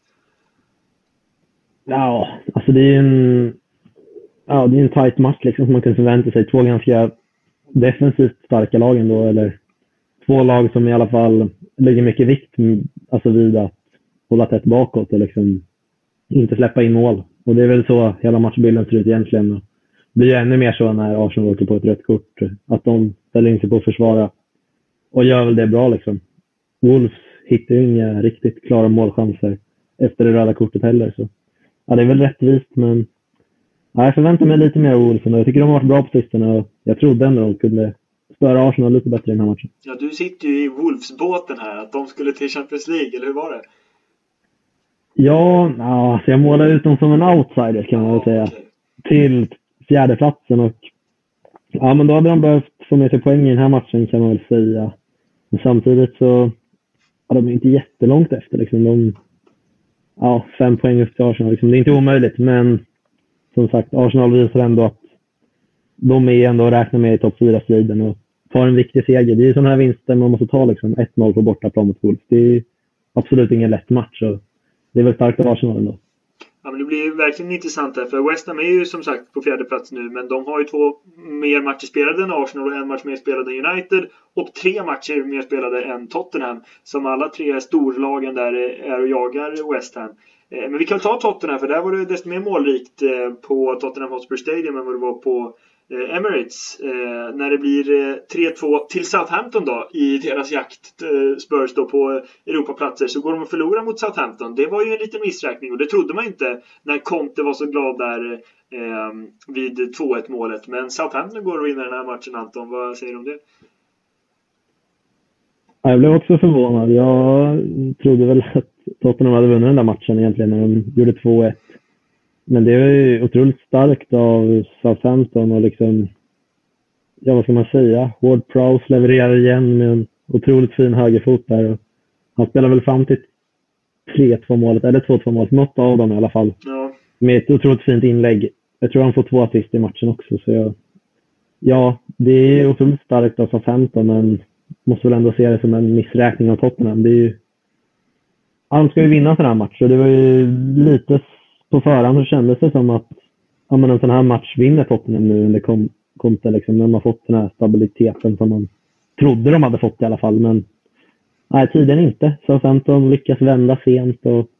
Ja, alltså det är ju en ja, det är en tight match liksom som man kunde förvänta sig. Två ganska defensivt starka lag ändå, eller två lag som i alla fall lägger mycket vikt alltså vid att hålla tätt bakåt och liksom inte släppa in mål. Och det är väl så hela matchbilden ser ut egentligen. Det blir ju ännu mer så när Arsenal åker på ett rött kort. Att de ställer in sig på att försvara och gör väl det bra liksom. Wolves hittar ju inga riktigt klara målchanser efter det röda kortet heller. Så. Ja, det är väl rättvist, men Ja, jag förväntar mig lite mer av och jag tycker de har varit bra på sistone och jag trodde ändå de kunde störa Arsenal lite bättre i den här matchen. Ja, du sitter ju i Wolves-båten här, att de skulle till Champions League, eller hur var det? Ja, alltså jag målar ut dem som en outsider kan man väl säga. Okay. Till fjärdeplatsen och ja, men då hade de behövt få med sig poäng i den här matchen kan man väl säga. Men samtidigt så ja, de är inte jättelångt efter liksom. De, ja, fem poäng upp till Arsenal. Liksom. Det är inte omöjligt, men som sagt, Arsenal visar ändå att de är ändå att räkna med i topp 4-striden och tar en viktig seger. Det är sådana här vinster man måste ta, liksom 1-0 på bortaplan mot Wolves. Det är absolut ingen lätt match. Och det är väl starkt av Arsenal ändå. Ja, men det blir verkligen intressant där, för West Ham är ju som sagt på fjärde plats nu, men de har ju två mer matcher spelade än Arsenal och en match mer spelad än United och tre matcher mer spelade än Tottenham, som alla tre storlagen där är och jagar West Ham. Eh, men vi kan ta Tottenham, för där var det desto mer målrikt eh, på Tottenham Hotspur Stadium än vad det var på Eh, Emirates. Eh, när det blir eh, 3-2 till Southampton då i deras jakt, Spurs då på Europaplatser, så går de och förlorar mot Southampton. Det var ju en liten missräkning och det trodde man inte när Conte var så glad där vid 2-1 målet. Men Southampton går och vinner den här matchen Anton, vad säger du om det? Jag blev också förvånad. Jag trodde väl att Tottenham hade vunnit den där matchen egentligen när de gjorde 2-1. Men det ju otroligt starkt av Southampton och liksom, ja vad ska man säga, Ward Prowse levererar igen med en otroligt fin högerfot där. Och han spelar väl fram till 3-2 målet, eller 2-2 målet, något av dem i alla fall. Ja. Med ett otroligt fint inlägg. Jag tror han får två assist i matchen också. Så jag, ja, det är otroligt starkt av Southampton, men måste väl ändå se det som en missräkning av Tottenham. Det är ju han ska ju vinna sån här match och det var ju lite på förhand så kändes det som att ja, men en sån här match vinner Tottenham nu under Conte. Liksom, när de har fått den här stabiliteten som man trodde de hade fått i alla fall. Men nej, tiden inte. Southampton lyckas vända sent och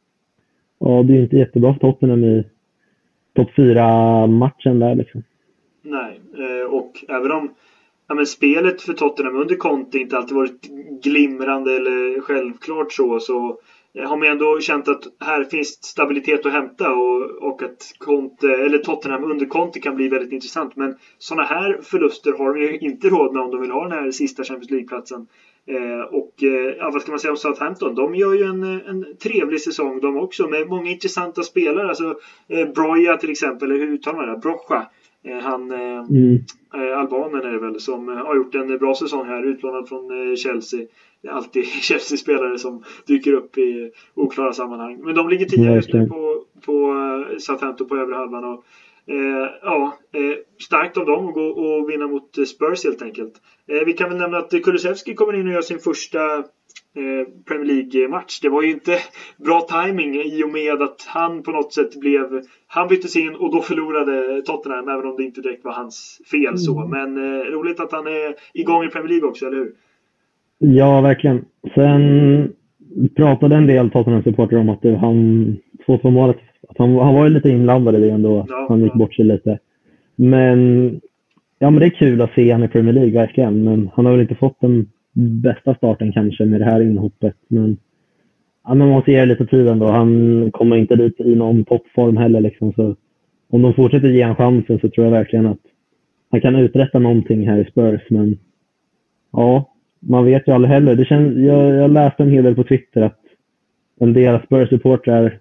och det är inte jättebra för Tottenham i topp 4-matchen där. Liksom. Nej, eh, och även om ja, men spelet för Tottenham under Conte inte alltid varit glimrande eller självklart så, så har man ändå känt att här finns stabilitet att hämta och, och att Conte, eller Tottenham under Conte kan bli väldigt intressant. Men sådana här förluster har de ju inte råd med om de vill ha den här sista Champions League-platsen. Eh, och eh, vad ska man säga om Southampton? De gör ju en, en trevlig säsong de också med många intressanta spelare. Alltså eh, Broja till exempel, eller hur uttalar man det? Brocha. Eh, han, eh, mm. Eh, albanen är det väl, som har gjort en bra säsong här, utlånad från Chelsea. Det är alltid Chelsea-spelare som dyker upp i oklara sammanhang. Men de ligger tia just nu på, på Southampton på övre halvan. Och, eh, ja, eh, starkt av dem att gå och vinna mot Spurs helt enkelt. Eh, vi kan väl nämna att Kulusevski kommer in och gör sin första Eh, Premier League-match. Det var ju inte bra timing i och med att han på något sätt blev... Han byttes in och då förlorade Tottenham, även om det inte direkt var hans fel så. Mm. Men eh, roligt att han är igång i Premier League också, eller hur? Ja, verkligen. Sen pratade en del Tottenham-supportrar om att han, 2-2 målet, att han, han var ju lite inblandad i det ändå. Ja, han gick bort sig lite. Men, ja men det är kul att se honom i Premier League, verkligen. Men han har väl inte fått en bästa starten kanske med det här inhoppet. Men ja, man måste ge det lite tid ändå. Han kommer inte dit i någon toppform heller. Liksom. Så om de fortsätter ge honom chansen så tror jag verkligen att han kan uträtta någonting här i Spurs. Men ja, man vet ju aldrig heller. Det känns, jag, jag läste en hel del på Twitter att en del Spurs-supportrar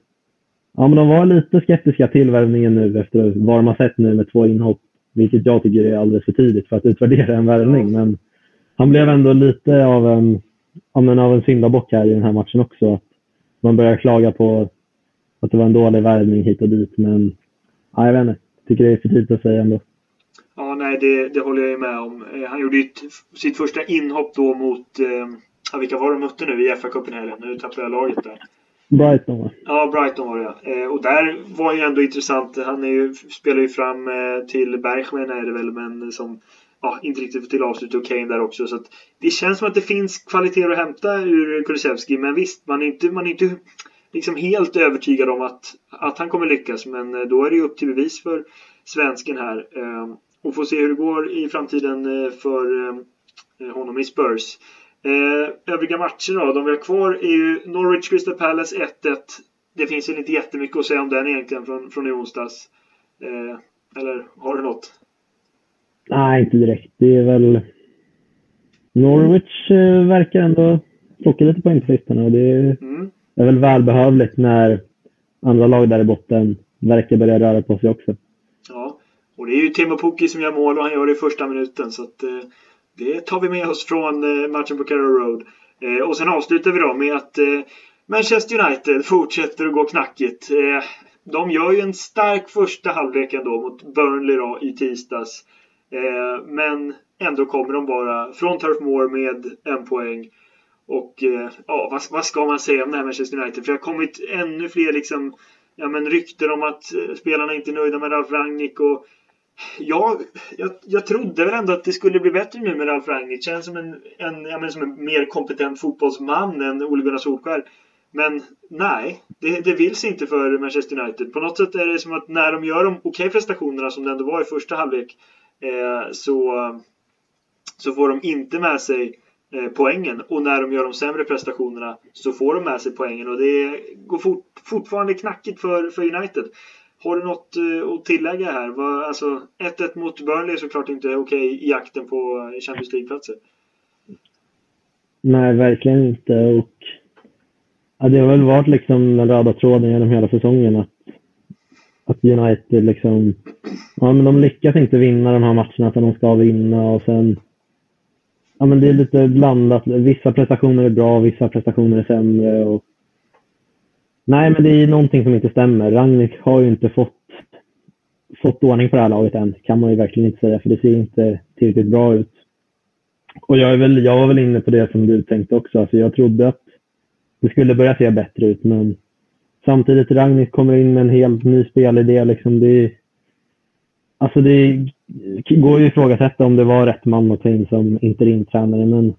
ja, men de var lite skeptiska till värvningen nu efter vad de har sett nu med två inhopp. Vilket jag tycker är alldeles för tidigt för att utvärdera en värvning. Men han blev ändå lite av en, ja, men av en syndabock här i den här matchen också. Att man börjar klaga på att det var en dålig värvning hit och dit. Men ja, jag vet inte. Jag tycker det är för tidigt att säga ändå. Nej, det, det håller jag ju med om. Eh, han gjorde ju sitt första inhopp då mot, eh, vilka var de mötte nu i FA-cupen helgen? Nu tappade jag laget där. Brighton va? Ja, Brighton var det ja. Eh, och där var ju ändå intressant. Han är ju, spelar ju fram eh, till Bergman är det väl, men som ja, inte riktigt till avslut och Kane där också. Så det känns som att det finns kvaliteter att hämta ur Kulusevski. Men visst, man är inte, man är inte liksom helt övertygad om att, att han kommer lyckas. Men eh, då är det ju upp till bevis för svensken här. Ehm, och få se hur det går i framtiden eh, för eh, honom i Spurs. Övriga matcher då, de vi har kvar är ju Norwich Crystal Palace 1-1. Det finns ju inte jättemycket att säga om den egentligen från, från i onsdags. Eller har du något? Nej, inte direkt. Det är väl... Norwich eh, verkar ändå plocka lite poäng på sistone och det är, mm. är väl välbehövligt när andra lag där i botten verkar börja röra på sig också. Och det är ju Timo Pukki som gör mål och han gör det i första minuten så att eh, det tar vi med oss från eh, matchen på Carrow Road. Eh, och sen avslutar vi då med att eh, Manchester United fortsätter att gå knackigt. Eh, de gör ju en stark första halvlek ändå mot Burnley då i tisdags. Eh, men ändå kommer de bara från Turf Moor med en poäng. Och eh, ja, vad, vad, ska man säga om det här Manchester United? För det har kommit ännu fler liksom, ja, men rykten om att eh, spelarna inte är nöjda med Ralf Rangnick. Och, ja, jag, jag trodde väl ändå att det skulle bli bättre nu med Ralf Rangnick. Känns som en, en, jag menar, som en mer kompetent fotbollsman än Ole Gunnar Solskjaer. Men nej, det, det vill sig inte för Manchester United. På något sätt är det som att när de gör de okej okay prestationerna som det ändå var i första halvlek Eh, så, så får de inte med sig eh, poängen och när de gör de sämre prestationerna så får de med sig poängen och det går fort, fortfarande knackigt för, för United. Har du något eh, att tillägga här? Alltså 1-1 mot Burnley är såklart inte okej i jakten på eh, Champions League-platser. Nej, verkligen inte. Och, ja, det har väl varit liksom den röda tråden genom hela säsongen att att United liksom, ja men de lyckas inte vinna de här matcherna som de ska vinna och sen, ja men det är lite blandat. Vissa prestationer är bra, vissa prestationer är sämre och Nej, men det är någonting som inte stämmer. Ragnik har ju inte fått, fått ordning på det här laget än, kan man ju verkligen inte säga, för det ser inte tillräckligt bra ut. Och jag, är väl, jag var väl inne på det som du tänkte också. Alltså jag trodde att det skulle börja se bättre ut, men Samtidigt Ragnhild kommer in med en helt ny spelidé. Liksom det, alltså det går ju att ifrågasätta om det var rätt man att ta in som interimtränare. Men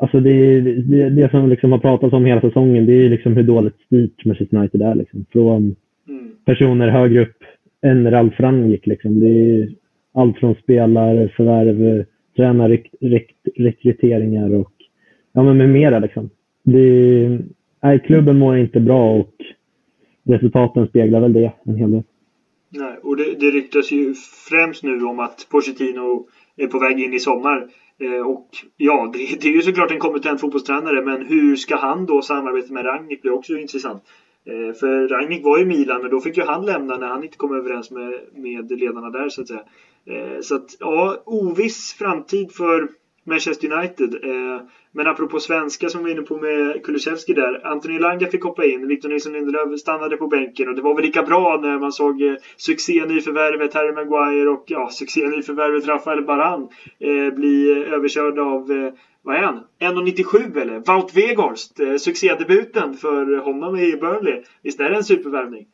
alltså det, det, det som liksom har pratats om hela säsongen det är liksom hur dåligt styrt Manchester United är. Liksom. Från mm. personer högre upp än Ralf Rangnick. Liksom. Det är allt från spelare, förvärv, fotbollstränar, rek, och ja, men med mera. Liksom. Det, nej, klubben mår inte bra och resultaten speglar väl det en hel del. Nej, och det, det ryktas ju främst nu om att Pochettino är på väg in i sommar. Eh, och ja, det, det, är ju såklart en kompetent fotbollstränare, men hur ska han då samarbeta med Ragnik blir också intressant. Eh, för Rangnick var i Milan, men då fick ju han lämna när han inte kom överens med, med ledarna där så att säga. Eh, så att ja, oviss framtid för Manchester United. Eh, men apropå svenska som vi var inne på med Kulusevski där. Anthony Langa fick hoppa in. Victor Nilsson Lindelöf stannade på bänken och det var väl lika bra när man såg eh, succé-nyförvärvet Harry Maguire och ja, succé-nyförvärvet Rafael Baran eh, bli eh, överkörd av eh, vad är han? 1,97 eller? Wout Weghorst. Eh, succédebuten för honom i Burnley. Visst är det en supervärvning?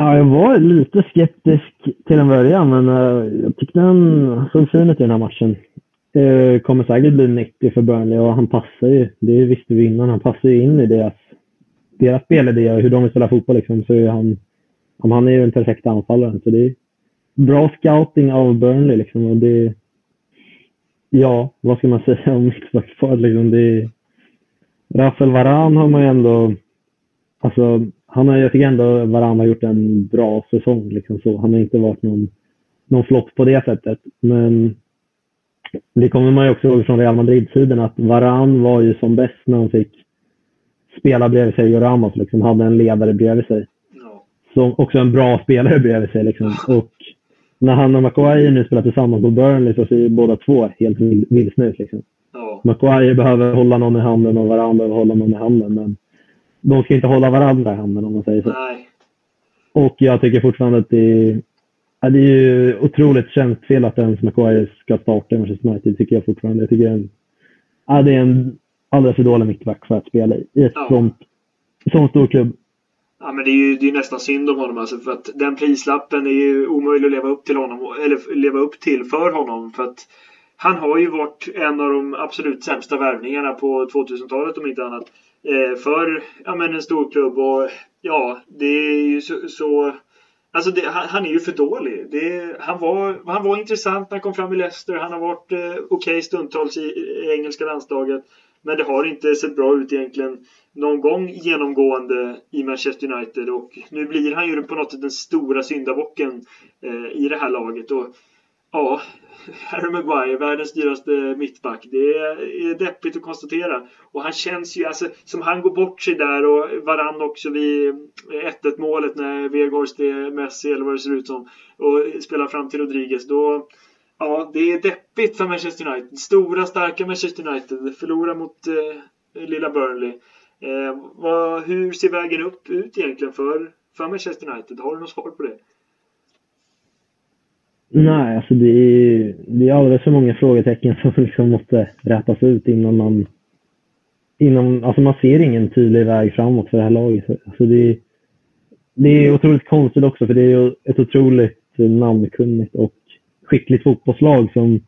Ja, jag var lite skeptisk till en början, men uh, jag tyckte han såg fin ut i den här matchen eh, kommer säkert bli 90 för Burnley och han passar ju, det visste vi innan, han passar ju in i deras, deras spelidé och hur de vill spela fotboll. Liksom, så är han, han är ju den perfekta anfallaren. Så det är bra scouting av Burnley. Liksom, och det, ja, vad ska man säga om mittbacksparet? Liksom, Rafael Varan har man ju ändå, alltså han har, jag tycker ändå Varan har gjort en bra säsong. Liksom så. Han har inte varit någon, någon flopp på det sättet. Men det kommer man ju också ihåg från Real Madrid-tiden att Varann var ju som bäst när han fick spela bredvid sig Ramos. Liksom, hade en ledare bredvid sig. Ja. Som också en bra spelare bredvid sig. Liksom. Och när han och Maguire nu spelar tillsammans på Burnley så ser båda två helt vilsna ut. Liksom. Ja. Maguire behöver hålla någon i handen och Varann behöver hålla någon i handen. Men de ska inte hålla varandra i handen om man säger så. Nej. Och jag tycker fortfarande att det är, ja, det är ju otroligt tjänstfel att ens Maguire ska starta i Manchester United, tycker jag fortfarande. Jag tycker det är en, ja, det är en alldeles för dålig mittback för att spela i, i ett ja. sånt, sån stor klubb. Ja, men det är ju det är nästan synd om honom alltså, för att den prislappen är ju omöjlig att leva upp till honom, eller leva upp till för honom. För att han har ju varit en av de absolut sämsta värvningarna på 2000-talet om inte annat. Eh, för ja, men en stor klubb och ja, det är ju så, så Alltså det, han, han, är ju för dålig. Det, han, var, han var intressant när han kom fram i Leicester. Han har varit eh, okej okay stundtals i, i, engelska landslaget. Men det har inte sett bra ut egentligen någon gång genomgående i Manchester United. Och nu blir han ju på något sätt den stora syndabocken eh, i det här laget. Och ja, Harry Maguire, världens dyraste mittback. Det är deppigt att konstatera. Och han känns ju, alltså, som han går bort sig där och varann också vid eh, 1-1 målet när Weghorst är Messi eller vad det ser ut som och spelar fram till Rodriguez. Då, ja, det är deppigt för Manchester United. Stora, starka Manchester United förlorar mot eh, lilla Burnley. Eh, vad, hur ser vägen upp ut egentligen för, för Manchester United? Har du något svar på det? Nej, alltså det är, det är alldeles för många frågetecken som liksom måste rätas ut innan man... Innan, alltså man ser ingen tydlig väg framåt för det här laget. Alltså det, det är otroligt konstigt också för det är ett otroligt namnkunnigt och skickligt fotbollslag som,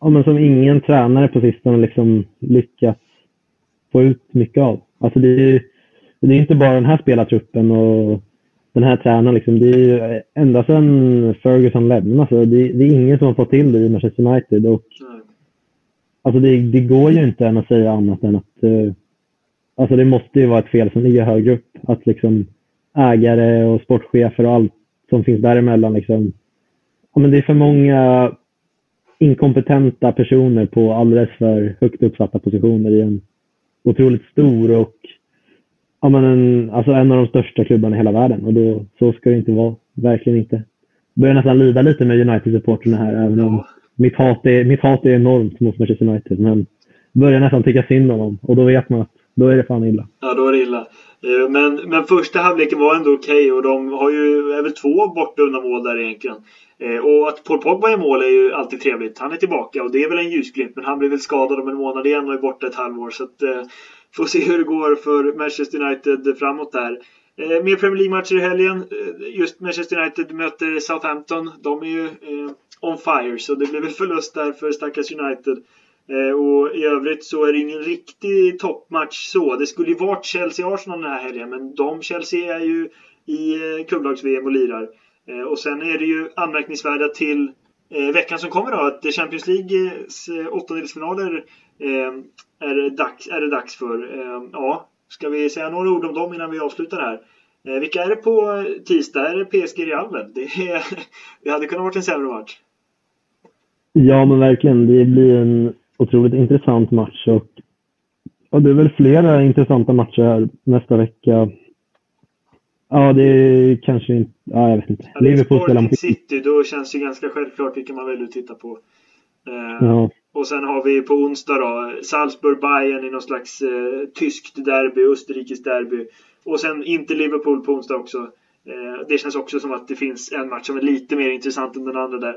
ja, men som ingen tränare på sistone liksom lyckats få ut mycket av. Alltså det är, det är inte bara den här spelartruppen och den här tränaren, liksom, det är ju ända sedan Ferguson lämnade, alltså, det, det, är ingen som har fått till det i Manchester United. Och, alltså, det, det går ju inte än att säga annat än att uh, alltså, det måste ju vara ett fel som ligger högre upp. Att liksom, ägare och sportchefer och allt som finns däremellan, liksom, ja, men det är för många inkompetenta personer på alldeles för högt uppsatta positioner i en otroligt stor och ja, men en, alltså en av de största klubbarna i hela världen och då, så ska det inte vara. Verkligen inte. Jag börjar nästan lida lite med United-supporterna här, även om mitt hat, är, mitt hat är enormt mot Manchester United. Men börjar nästan tycka synd om dem och då vet man att då är det fan illa. Ja, då är det illa. Eh, men, men första halvleken var ändå okej okay och de har ju är väl två bortdömda mål där egentligen. Eh, och att Paul Pogba är i mål är ju alltid trevligt. Han är tillbaka och det är väl en ljusglimt men han blir väl skadad om en månad igen och är borta ett halvår. Så att, eh, Får se hur det går för Manchester United framåt där. Eh, mer Premier League-matcher i helgen. Eh, just Manchester United möter Southampton. De är ju eh, on fire, så det blir väl förlust där för stackars United. Eh, och i övrigt så är det ingen riktig toppmatch så. Det skulle ju varit Chelsea-Arsenal den här helgen, men de Chelsea är ju i eh, klubblags-VM och lirar. Eh, och sen är det ju anmärkningsvärda till eh, veckan som kommer då att Champions Leagues eh, åttondelsfinaler eh, är, det dags, är det dags för. Eh, ja, ska vi säga några ord om dem innan vi avslutar här? Eh, vilka är det på eh, tisdag? Är det PSG Real det, är, det hade kunnat vara en sämre match. Ja, men verkligen. Det blir en otroligt intressant match och, och det är väl flera intressanta matcher här nästa vecka. Ja, det är kanske inte... Ja, jag vet inte. Ja, Liverpool spelar mot City, då känns det ganska självklart vilka man väljer att titta på. Eh, ja. Och sen har vi på onsdag då Salzburg-Bayern i någon slags eh, tyskt derby, österrikiskt derby. Och sen inte Liverpool på onsdag också. Eh, det känns också som att det finns en match som är lite mer intressant än den andra där.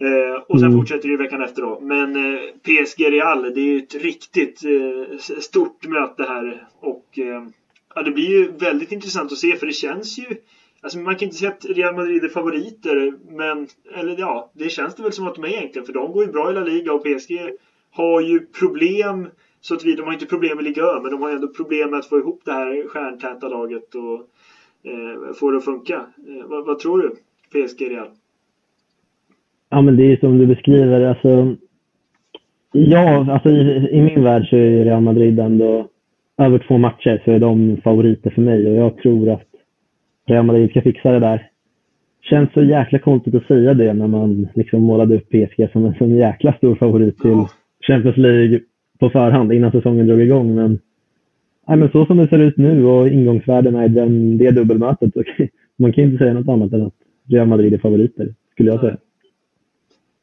Eh, och sen mm. fortsätter det veckan efter då. Men eh, PSG-Real, det är ju ett riktigt eh, stort möte här. Och eh, ja, det blir ju väldigt intressant att se för det känns ju Alltså man kan inte säga att Real Madrid är favoriter, men eller ja, det känns det väl som att de är egentligen, för de går ju bra i La Liga och PSG har ju problem så att vi, de har inte problem med Liga Ö, men de har ändå problem med att få ihop det här stjärntäta laget och eh, få det att funka. Eh, vad, vad, tror du? PSG Real? Ja, men det är som du beskriver. Alltså, ja, alltså i, i min värld så är Real Madrid ändå över två matcher så är de favoriter för mig och jag tror att Real Madrid ska fixa det där. Känns så jäkla konstigt att säga det när man liksom målade upp PSG som en sån jäkla stor favorit till Champions League på förhand innan säsongen drog igång. Men, nej, men så som det ser ut nu och ingångsvärdena i den, det dubbelmötet, så man kan inte säga något annat än att Real Madrid är favoriter, skulle jag säga.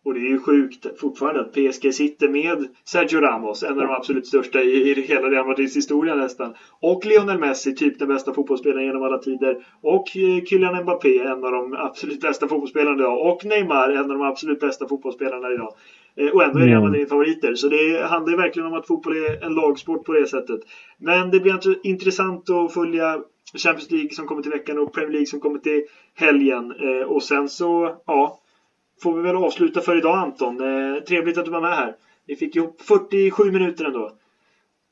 Och det är ju sjukt fortfarande att PSG sitter med Sergio Ramos, en av de absolut största i, i hela Real Madrids historia nästan. Och Lionel Messi, typ den bästa fotbollsspelaren genom alla tider. Och eh, Kylian Mbappé, en av de absolut bästa fotbollsspelarna idag. Och Neymar, en av de absolut bästa fotbollsspelarna idag. Eh, och ändå är Real Madrid favoriter. Så det handlar verkligen om att fotboll är en lagsport på det sättet. Men det blir alltså intressant att följa Champions League som kommer till veckan och Premier League som kommer till helgen. Eh, och sen så, ja får vi väl avsluta för idag Anton. Eh, trevligt att du var med här. Vi fick ihop 47 minuter ändå.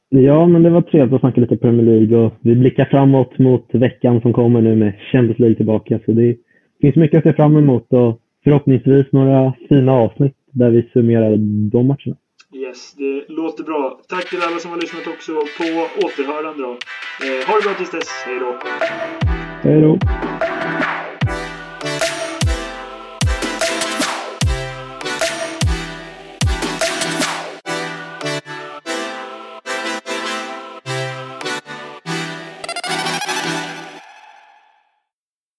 Ja, men det var trevligt att snacka lite Premier League och vi blickar framåt mot veckan som kommer nu med Champions League tillbaka. Så det finns mycket att se fram emot och förhoppningsvis några fina avsnitt där vi summerar de matcherna. Yes, det låter bra. Tack till alla som har lyssnat också på återhörande då. Eh, ha det bra tills dess. Hej då! Hej då!